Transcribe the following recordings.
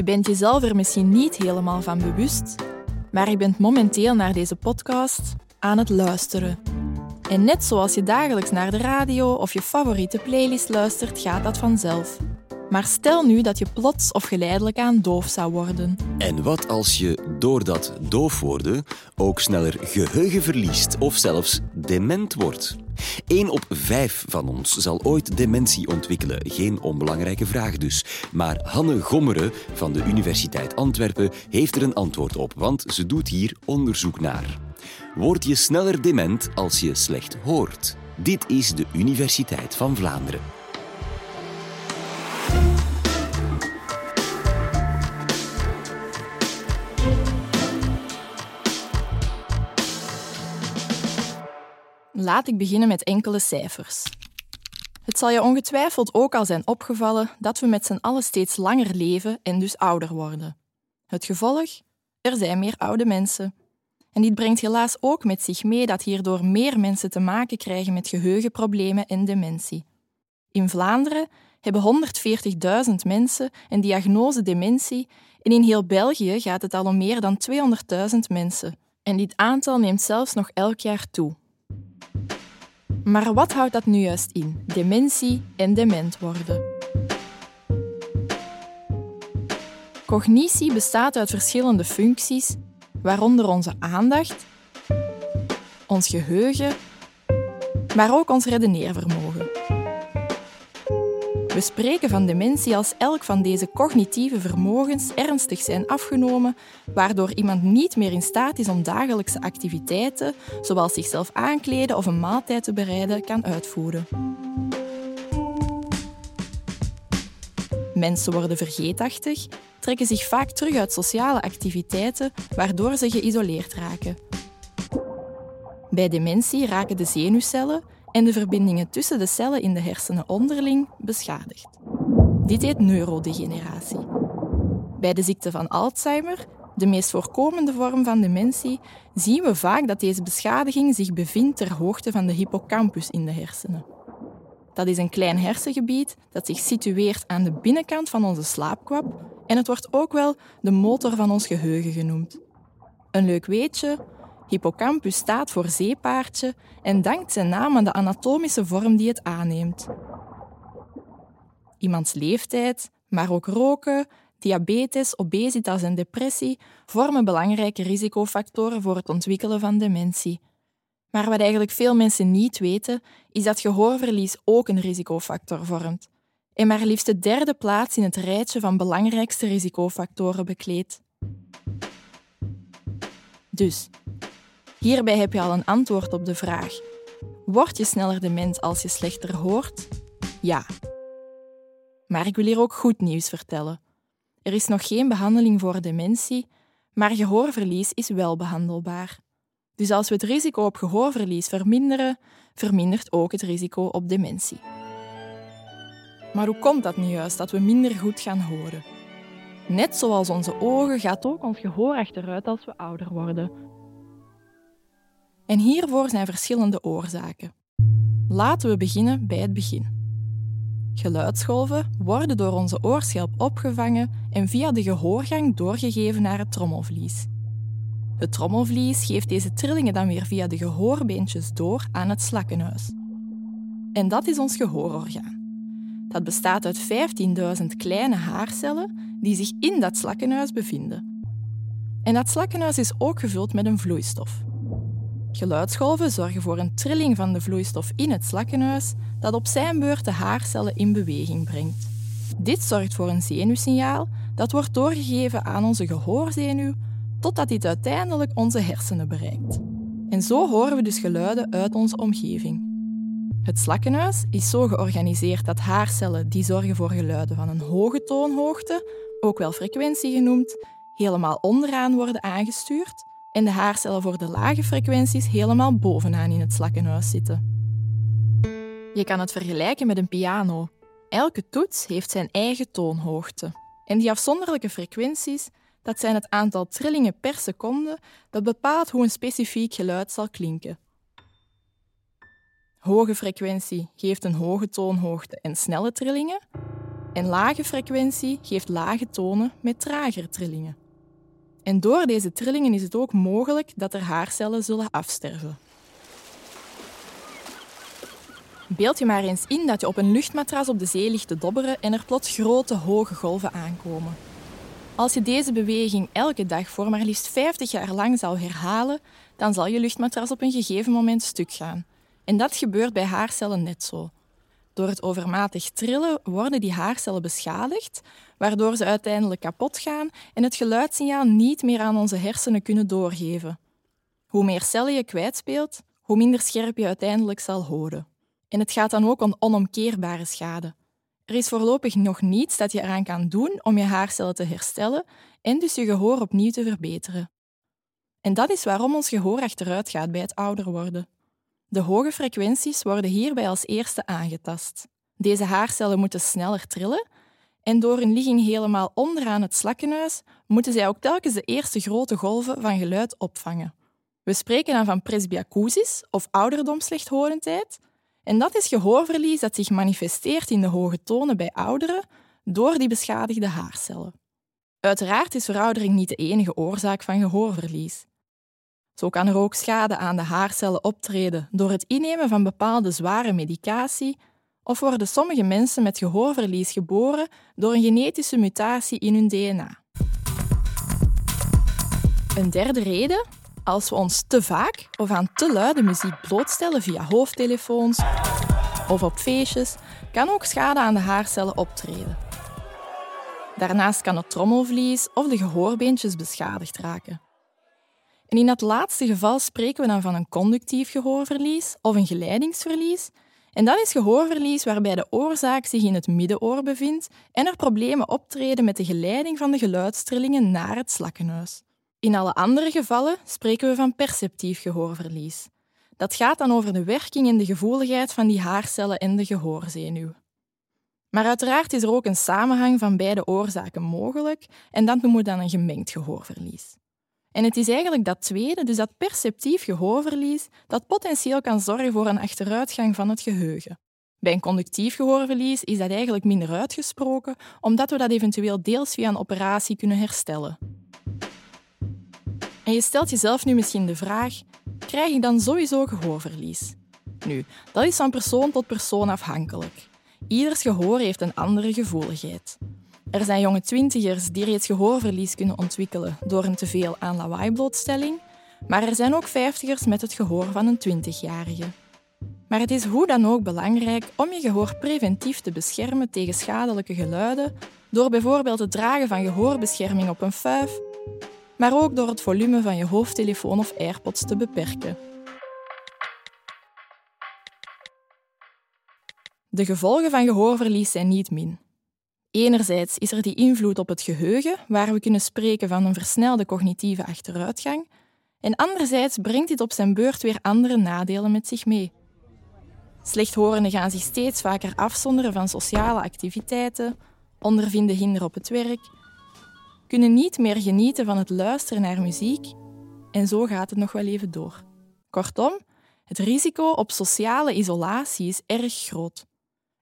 Je bent jezelf er misschien niet helemaal van bewust, maar je bent momenteel naar deze podcast aan het luisteren. En net zoals je dagelijks naar de radio of je favoriete playlist luistert, gaat dat vanzelf. Maar stel nu dat je plots of geleidelijk aan doof zou worden. En wat als je door dat doof worden ook sneller geheugen verliest of zelfs dement wordt? Eén op vijf van ons zal ooit dementie ontwikkelen. Geen onbelangrijke vraag dus. Maar Hanne Gommeren van de Universiteit Antwerpen heeft er een antwoord op, want ze doet hier onderzoek naar. Word je sneller dement als je slecht hoort? Dit is de Universiteit van Vlaanderen. Laat ik beginnen met enkele cijfers. Het zal je ongetwijfeld ook al zijn opgevallen dat we met z'n allen steeds langer leven en dus ouder worden. Het gevolg? Er zijn meer oude mensen. En dit brengt helaas ook met zich mee dat hierdoor meer mensen te maken krijgen met geheugenproblemen en dementie. In Vlaanderen hebben 140.000 mensen een diagnose dementie en in heel België gaat het al om meer dan 200.000 mensen. En dit aantal neemt zelfs nog elk jaar toe. Maar wat houdt dat nu juist in? Dementie en dement worden. Cognitie bestaat uit verschillende functies, waaronder onze aandacht, ons geheugen, maar ook ons redeneervermogen. We spreken van dementie als elk van deze cognitieve vermogens ernstig zijn afgenomen, waardoor iemand niet meer in staat is om dagelijkse activiteiten, zoals zichzelf aankleden of een maaltijd te bereiden, kan uitvoeren. Mensen worden vergeetachtig, trekken zich vaak terug uit sociale activiteiten, waardoor ze geïsoleerd raken. Bij dementie raken de zenuwcellen en de verbindingen tussen de cellen in de hersenen onderling beschadigd. Dit heet neurodegeneratie. Bij de ziekte van Alzheimer, de meest voorkomende vorm van dementie, zien we vaak dat deze beschadiging zich bevindt ter hoogte van de hippocampus in de hersenen. Dat is een klein hersengebied dat zich situeert aan de binnenkant van onze slaapkwap en het wordt ook wel de motor van ons geheugen genoemd. Een leuk weetje, Hippocampus staat voor zeepaardje en dankt zijn naam aan de anatomische vorm die het aanneemt. Iemands leeftijd, maar ook roken, diabetes, obesitas en depressie vormen belangrijke risicofactoren voor het ontwikkelen van dementie. Maar wat eigenlijk veel mensen niet weten, is dat gehoorverlies ook een risicofactor vormt en maar liefst de derde plaats in het rijtje van belangrijkste risicofactoren bekleedt. Dus, Hierbij heb je al een antwoord op de vraag: Word je sneller dement als je slechter hoort? Ja. Maar ik wil hier ook goed nieuws vertellen. Er is nog geen behandeling voor dementie, maar gehoorverlies is wel behandelbaar. Dus als we het risico op gehoorverlies verminderen, vermindert ook het risico op dementie. Maar hoe komt dat nu juist dat we minder goed gaan horen? Net zoals onze ogen gaat ook ons gehoor achteruit als we ouder worden. En hiervoor zijn verschillende oorzaken. Laten we beginnen bij het begin. Geluidsgolven worden door onze oorschelp opgevangen en via de gehoorgang doorgegeven naar het trommelvlies. Het trommelvlies geeft deze trillingen dan weer via de gehoorbeentjes door aan het slakkenhuis. En dat is ons gehoororgaan. Dat bestaat uit 15.000 kleine haarcellen die zich in dat slakkenhuis bevinden. En dat slakkenhuis is ook gevuld met een vloeistof. Geluidsgolven zorgen voor een trilling van de vloeistof in het slakkenhuis dat op zijn beurt de haarcellen in beweging brengt. Dit zorgt voor een zenuwsignaal dat wordt doorgegeven aan onze gehoorzenuw totdat dit uiteindelijk onze hersenen bereikt. En zo horen we dus geluiden uit onze omgeving. Het slakkenhuis is zo georganiseerd dat haarcellen die zorgen voor geluiden van een hoge toonhoogte, ook wel frequentie genoemd, helemaal onderaan worden aangestuurd en de haarcellen voor de lage frequenties helemaal bovenaan in het slakkenhuis zitten. Je kan het vergelijken met een piano. Elke toets heeft zijn eigen toonhoogte. En die afzonderlijke frequenties, dat zijn het aantal trillingen per seconde dat bepaalt hoe een specifiek geluid zal klinken. Hoge frequentie geeft een hoge toonhoogte en snelle trillingen. En lage frequentie geeft lage tonen met tragere trillingen. En door deze trillingen is het ook mogelijk dat er haarcellen zullen afsterven. Beeld je maar eens in dat je op een luchtmatras op de zee ligt te dobberen en er plots grote, hoge golven aankomen. Als je deze beweging elke dag voor maar liefst 50 jaar lang zou herhalen, dan zal je luchtmatras op een gegeven moment stuk gaan. En dat gebeurt bij haarcellen net zo. Door het overmatig trillen worden die haarcellen beschadigd, waardoor ze uiteindelijk kapot gaan en het geluidssignaal niet meer aan onze hersenen kunnen doorgeven. Hoe meer cellen je kwijtspeelt, hoe minder scherp je uiteindelijk zal horen. En het gaat dan ook om onomkeerbare schade. Er is voorlopig nog niets dat je eraan kan doen om je haarcellen te herstellen en dus je gehoor opnieuw te verbeteren. En dat is waarom ons gehoor achteruit gaat bij het ouder worden. De hoge frequenties worden hierbij als eerste aangetast. Deze haarcellen moeten sneller trillen en door hun ligging helemaal onderaan het slakkenhuis moeten zij ook telkens de eerste grote golven van geluid opvangen. We spreken dan van presbyacusis of ouderdomslechthorendheid en dat is gehoorverlies dat zich manifesteert in de hoge tonen bij ouderen door die beschadigde haarcellen. Uiteraard is veroudering niet de enige oorzaak van gehoorverlies. Zo kan er ook schade aan de haarcellen optreden door het innemen van bepaalde zware medicatie of worden sommige mensen met gehoorverlies geboren door een genetische mutatie in hun DNA. Een derde reden, als we ons te vaak of aan te luide muziek blootstellen via hoofdtelefoons of op feestjes, kan ook schade aan de haarcellen optreden. Daarnaast kan het trommelvlies of de gehoorbeentjes beschadigd raken. En in dat laatste geval spreken we dan van een conductief gehoorverlies of een geleidingsverlies. En dat is gehoorverlies waarbij de oorzaak zich in het middenoor bevindt en er problemen optreden met de geleiding van de geluidstrillingen naar het slakkenhuis. In alle andere gevallen spreken we van perceptief gehoorverlies. Dat gaat dan over de werking en de gevoeligheid van die haarcellen en de gehoorzenuw. Maar uiteraard is er ook een samenhang van beide oorzaken mogelijk en dat noemen we dan een gemengd gehoorverlies. En het is eigenlijk dat tweede, dus dat perceptief gehoorverlies, dat potentieel kan zorgen voor een achteruitgang van het geheugen. Bij een conductief gehoorverlies is dat eigenlijk minder uitgesproken, omdat we dat eventueel deels via een operatie kunnen herstellen. En je stelt jezelf nu misschien de vraag: krijg ik dan sowieso gehoorverlies? Nu, dat is van persoon tot persoon afhankelijk. Ieders gehoor heeft een andere gevoeligheid. Er zijn jonge twintigers die reeds gehoorverlies kunnen ontwikkelen door een teveel aan lawaaiblootstelling, maar er zijn ook vijftigers met het gehoor van een twintigjarige. Maar het is hoe dan ook belangrijk om je gehoor preventief te beschermen tegen schadelijke geluiden door bijvoorbeeld het dragen van gehoorbescherming op een fuif, maar ook door het volume van je hoofdtelefoon of AirPods te beperken. De gevolgen van gehoorverlies zijn niet min. Enerzijds is er die invloed op het geheugen, waar we kunnen spreken van een versnelde cognitieve achteruitgang, en anderzijds brengt dit op zijn beurt weer andere nadelen met zich mee. Slechthorenden gaan zich steeds vaker afzonderen van sociale activiteiten, ondervinden hinder op het werk, kunnen niet meer genieten van het luisteren naar muziek en zo gaat het nog wel even door. Kortom, het risico op sociale isolatie is erg groot.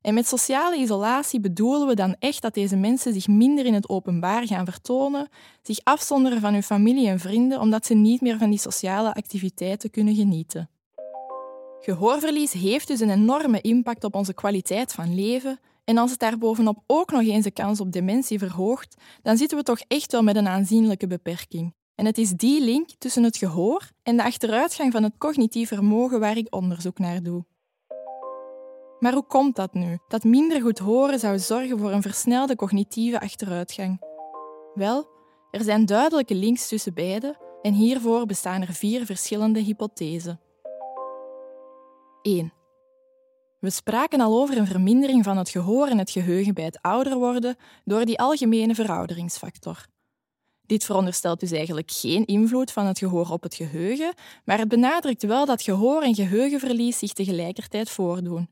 En met sociale isolatie bedoelen we dan echt dat deze mensen zich minder in het openbaar gaan vertonen, zich afzonderen van hun familie en vrienden omdat ze niet meer van die sociale activiteiten kunnen genieten. Gehoorverlies heeft dus een enorme impact op onze kwaliteit van leven en als het daarbovenop ook nog eens de kans op dementie verhoogt, dan zitten we toch echt wel met een aanzienlijke beperking. En het is die link tussen het gehoor en de achteruitgang van het cognitief vermogen waar ik onderzoek naar doe. Maar hoe komt dat nu? Dat minder goed horen zou zorgen voor een versnelde cognitieve achteruitgang? Wel, er zijn duidelijke links tussen beide en hiervoor bestaan er vier verschillende hypothesen. 1. We spraken al over een vermindering van het gehoor en het geheugen bij het ouder worden door die algemene verouderingsfactor. Dit veronderstelt dus eigenlijk geen invloed van het gehoor op het geheugen, maar het benadrukt wel dat gehoor en geheugenverlies zich tegelijkertijd voordoen.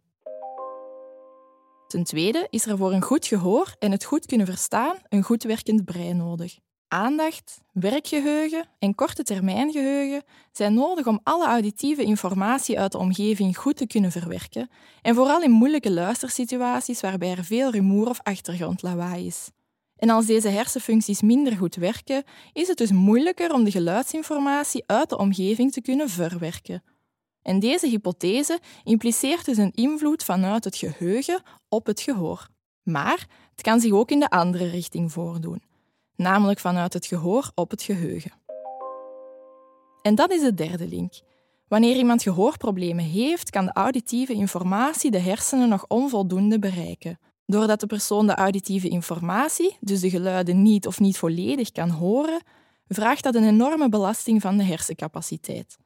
Ten tweede is er voor een goed gehoor en het goed kunnen verstaan een goed werkend brein nodig. Aandacht, werkgeheugen en korte termijngeheugen zijn nodig om alle auditieve informatie uit de omgeving goed te kunnen verwerken en vooral in moeilijke luistersituaties waarbij er veel rumoer of achtergrondlawaai is. En als deze hersenfuncties minder goed werken, is het dus moeilijker om de geluidsinformatie uit de omgeving te kunnen verwerken. En deze hypothese impliceert dus een invloed vanuit het geheugen op het gehoor. Maar het kan zich ook in de andere richting voordoen, namelijk vanuit het gehoor op het geheugen. En dat is de derde link. Wanneer iemand gehoorproblemen heeft, kan de auditieve informatie de hersenen nog onvoldoende bereiken. Doordat de persoon de auditieve informatie, dus de geluiden niet of niet volledig kan horen, vraagt dat een enorme belasting van de hersencapaciteit.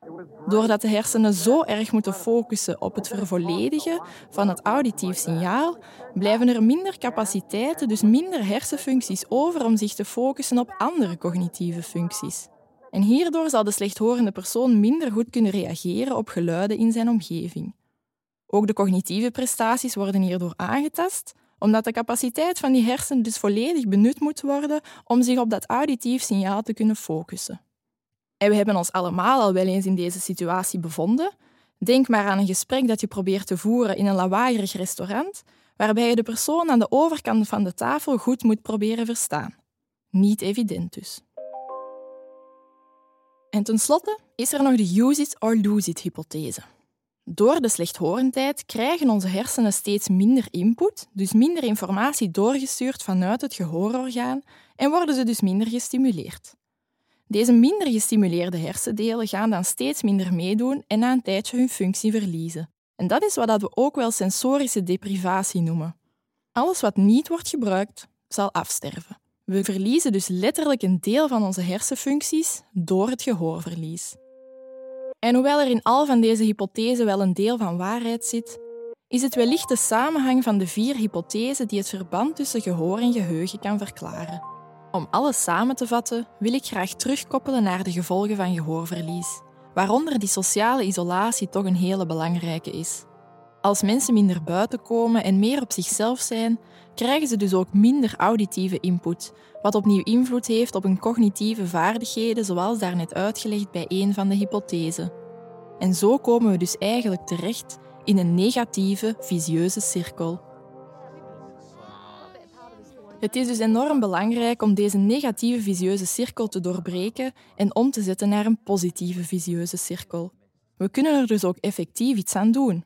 Doordat de hersenen zo erg moeten focussen op het vervolledigen van het auditief signaal, blijven er minder capaciteiten, dus minder hersenfuncties over om zich te focussen op andere cognitieve functies. En hierdoor zal de slechthorende persoon minder goed kunnen reageren op geluiden in zijn omgeving. Ook de cognitieve prestaties worden hierdoor aangetast, omdat de capaciteit van die hersenen dus volledig benut moet worden om zich op dat auditief signaal te kunnen focussen. En we hebben ons allemaal al wel eens in deze situatie bevonden. Denk maar aan een gesprek dat je probeert te voeren in een lawaaierig restaurant, waarbij je de persoon aan de overkant van de tafel goed moet proberen verstaan. Niet evident dus. En tenslotte is er nog de use it or lose it hypothese. Door de slechthorendheid krijgen onze hersenen steeds minder input, dus minder informatie doorgestuurd vanuit het gehoororgaan en worden ze dus minder gestimuleerd. Deze minder gestimuleerde hersendelen gaan dan steeds minder meedoen en na een tijdje hun functie verliezen. En dat is wat we ook wel sensorische deprivatie noemen. Alles wat niet wordt gebruikt, zal afsterven. We verliezen dus letterlijk een deel van onze hersenfuncties door het gehoorverlies. En hoewel er in al van deze hypothesen wel een deel van waarheid zit, is het wellicht de samenhang van de vier hypothesen die het verband tussen gehoor en geheugen kan verklaren. Om alles samen te vatten, wil ik graag terugkoppelen naar de gevolgen van gehoorverlies, waaronder die sociale isolatie toch een hele belangrijke is. Als mensen minder buiten komen en meer op zichzelf zijn, krijgen ze dus ook minder auditieve input, wat opnieuw invloed heeft op hun cognitieve vaardigheden, zoals daarnet uitgelegd bij een van de hypothesen. En zo komen we dus eigenlijk terecht in een negatieve, visieuze cirkel. Het is dus enorm belangrijk om deze negatieve visieuze cirkel te doorbreken en om te zetten naar een positieve visieuze cirkel. We kunnen er dus ook effectief iets aan doen.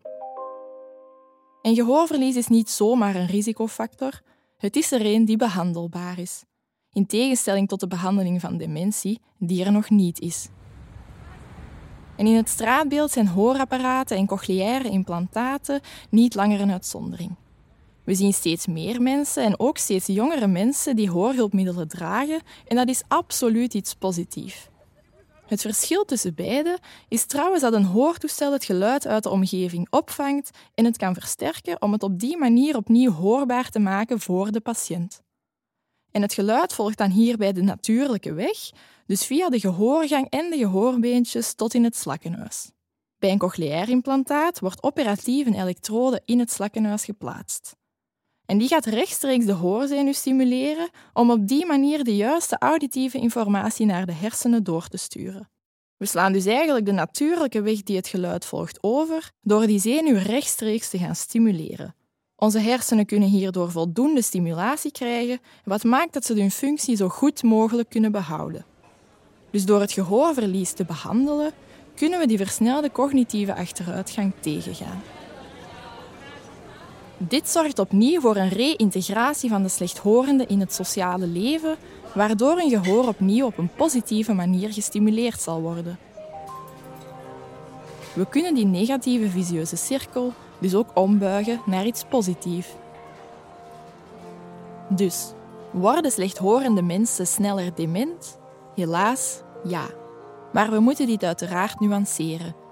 En gehoorverlies is niet zomaar een risicofactor, het is er een die behandelbaar is. In tegenstelling tot de behandeling van dementie, die er nog niet is. En in het straatbeeld zijn hoorapparaten en cochleaire implantaten niet langer een uitzondering. We zien steeds meer mensen en ook steeds jongere mensen die hoorhulpmiddelen dragen en dat is absoluut iets positiefs. Het verschil tussen beide is trouwens dat een hoortoestel het geluid uit de omgeving opvangt en het kan versterken om het op die manier opnieuw hoorbaar te maken voor de patiënt. En het geluid volgt dan hierbij de natuurlijke weg, dus via de gehoorgang en de gehoorbeentjes tot in het slakkenhuis. Bij een cochleair implantaat wordt operatief een elektrode in het slakkenhuis geplaatst. En die gaat rechtstreeks de hoorzenuw stimuleren om op die manier de juiste auditieve informatie naar de hersenen door te sturen. We slaan dus eigenlijk de natuurlijke weg die het geluid volgt over door die zenuw rechtstreeks te gaan stimuleren. Onze hersenen kunnen hierdoor voldoende stimulatie krijgen, wat maakt dat ze hun functie zo goed mogelijk kunnen behouden. Dus door het gehoorverlies te behandelen, kunnen we die versnelde cognitieve achteruitgang tegengaan. Dit zorgt opnieuw voor een reïntegratie van de slechthorende in het sociale leven, waardoor een gehoor opnieuw op een positieve manier gestimuleerd zal worden. We kunnen die negatieve visieuze cirkel dus ook ombuigen naar iets positiefs. Dus, worden slechthorende mensen sneller dement? Helaas, ja. Maar we moeten dit uiteraard nuanceren.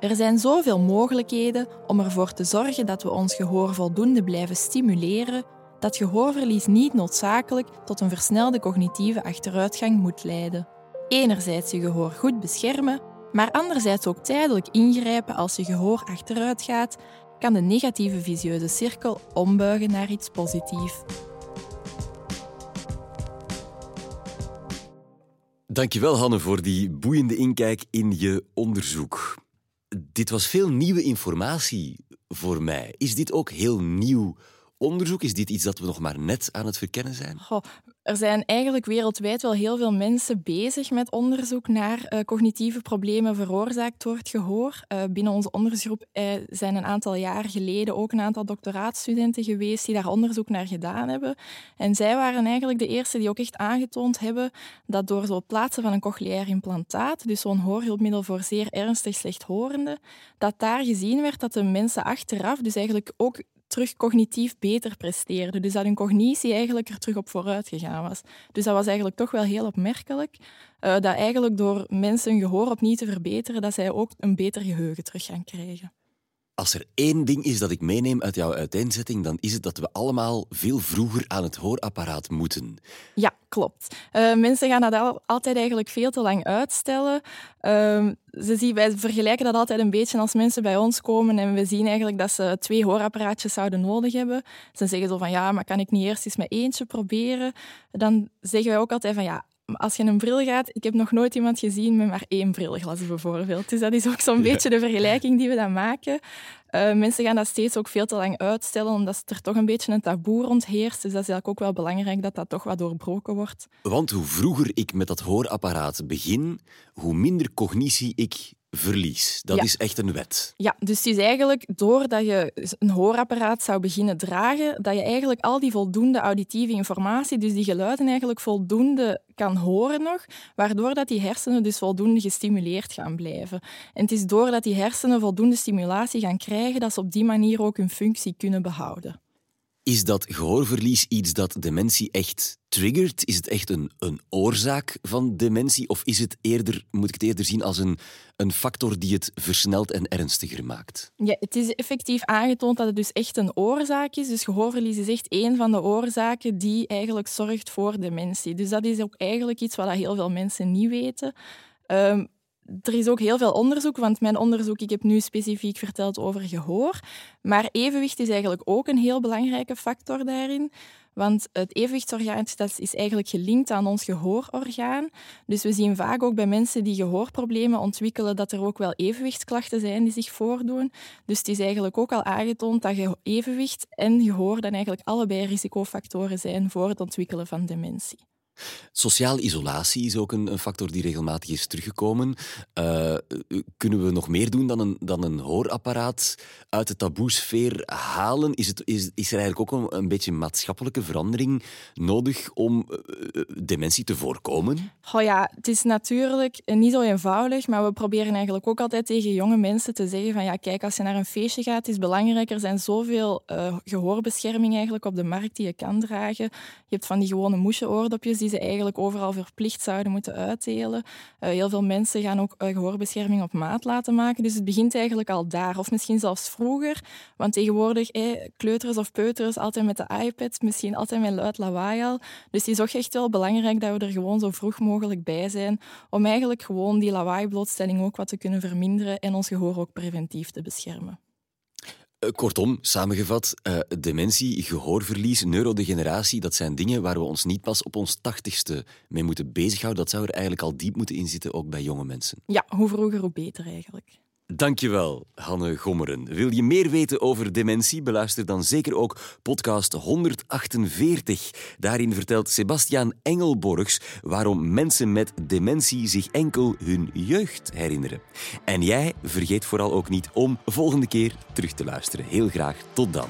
Er zijn zoveel mogelijkheden om ervoor te zorgen dat we ons gehoor voldoende blijven stimuleren, dat gehoorverlies niet noodzakelijk tot een versnelde cognitieve achteruitgang moet leiden. Enerzijds je gehoor goed beschermen, maar anderzijds ook tijdelijk ingrijpen als je gehoor achteruit gaat, kan de negatieve visieuze cirkel ombuigen naar iets positiefs. Dankjewel, Hanne, voor die boeiende inkijk in je onderzoek. Dit was veel nieuwe informatie voor mij. Is dit ook heel nieuw onderzoek? Is dit iets dat we nog maar net aan het verkennen zijn? Er zijn eigenlijk wereldwijd wel heel veel mensen bezig met onderzoek naar uh, cognitieve problemen veroorzaakt door het gehoor. Uh, binnen onze onderzoek uh, zijn een aantal jaar geleden ook een aantal doctoraatstudenten geweest die daar onderzoek naar gedaan hebben. En zij waren eigenlijk de eerste die ook echt aangetoond hebben dat door zo het plaatsen van een cochleair implantaat, dus zo'n hoorhulpmiddel voor zeer ernstig slechthorenden, dat daar gezien werd dat de mensen achteraf, dus eigenlijk ook terug cognitief beter presteerden. Dus dat hun cognitie eigenlijk er terug op vooruit gegaan was. Dus dat was eigenlijk toch wel heel opmerkelijk. Uh, dat eigenlijk door mensen hun gehoor opnieuw te verbeteren, dat zij ook een beter geheugen terug gaan krijgen. Als er één ding is dat ik meeneem uit jouw uiteenzetting, dan is het dat we allemaal veel vroeger aan het hoorapparaat moeten. Ja, klopt. Uh, mensen gaan dat altijd eigenlijk veel te lang uitstellen. Uh, ze zien, wij vergelijken dat altijd een beetje als mensen bij ons komen en we zien eigenlijk dat ze twee hoorapparaatjes zouden nodig hebben. Ze zeggen zo van ja, maar kan ik niet eerst eens met eentje proberen? Dan zeggen wij ook altijd van ja, als je een bril gaat, ik heb nog nooit iemand gezien met maar één brilglas bijvoorbeeld. Dus dat is ook zo'n beetje de vergelijking die we dan maken. Uh, mensen gaan dat steeds ook veel te lang uitstellen, omdat er toch een beetje een taboe rond heerst. Dus dat is eigenlijk ook wel belangrijk dat dat toch wat doorbroken wordt. Want hoe vroeger ik met dat hoorapparaat begin, hoe minder cognitie ik verlies. Dat is echt een wet. Ja, dus het is eigenlijk doordat je een hoorapparaat zou beginnen dragen, dat je eigenlijk al die voldoende auditieve informatie, dus die geluiden eigenlijk voldoende kan horen nog, waardoor dat die hersenen dus voldoende gestimuleerd gaan blijven. En het is doordat die hersenen voldoende stimulatie gaan krijgen, dat ze op die manier ook hun functie kunnen behouden. Is dat gehoorverlies iets dat dementie echt triggert? Is het echt een, een oorzaak van dementie? Of is het eerder, moet ik het eerder zien als een, een factor die het versnelt en ernstiger maakt? Ja, het is effectief aangetoond dat het dus echt een oorzaak is. Dus gehoorverlies is echt één van de oorzaken die eigenlijk zorgt voor dementie. Dus dat is ook eigenlijk iets wat heel veel mensen niet weten. Um, er is ook heel veel onderzoek, want mijn onderzoek, ik heb nu specifiek verteld over gehoor. Maar evenwicht is eigenlijk ook een heel belangrijke factor daarin. Want het evenwichtsorgaan is eigenlijk gelinkt aan ons gehoororgaan. Dus we zien vaak ook bij mensen die gehoorproblemen ontwikkelen dat er ook wel evenwichtsklachten zijn die zich voordoen. Dus het is eigenlijk ook al aangetoond dat evenwicht en gehoor dan eigenlijk allebei risicofactoren zijn voor het ontwikkelen van dementie. Sociale isolatie is ook een, een, factor die regelmatig is teruggekomen. Uh, kunnen we nog meer doen dan een, dan een hoorapparaat uit de taboesfeer halen? Is, het, is, is er eigenlijk ook een, een beetje maatschappelijke verandering nodig om uh, dementie te voorkomen? Oh ja, het is natuurlijk niet zo eenvoudig, maar we proberen eigenlijk ook altijd tegen jonge mensen te zeggen van ja, kijk, als je naar een feestje gaat, is belangrijk. Er zijn zoveel uh, gehoorbescherming eigenlijk op de markt die je kan dragen. Je hebt van die gewone moesje-oordopjes die die ze eigenlijk overal verplicht zouden moeten uitdelen. Uh, heel veel mensen gaan ook uh, gehoorbescherming op maat laten maken. Dus het begint eigenlijk al daar. Of misschien zelfs vroeger. Want tegenwoordig, eh, kleuters of peuters, altijd met de iPad, misschien altijd met luid lawaai al. Dus het is ook echt wel belangrijk dat we er gewoon zo vroeg mogelijk bij zijn. Om eigenlijk gewoon die lawaai-blootstelling ook wat te kunnen verminderen en ons gehoor ook preventief te beschermen. Eh, kortom, samengevat, uh, dementie, gehoorverlies, neurodegeneratie, dat zijn dingen waar we ons niet pas op ons tachtigste mee moeten bezighouden. Dat zou er eigenlijk al diep moeten inzitten, ook bij jonge mensen. Ja, hoe vroeger, hoe beter eigenlijk. Dankjewel, Hanne Gommeren. Wil je meer weten over dementie? Beluister dan zeker ook podcast 148. Daarin vertelt Sebastiaan Engelborgs waarom mensen met dementie zich enkel hun jeugd herinneren. En jij vergeet vooral ook niet om volgende keer terug te luisteren. Heel graag tot dan.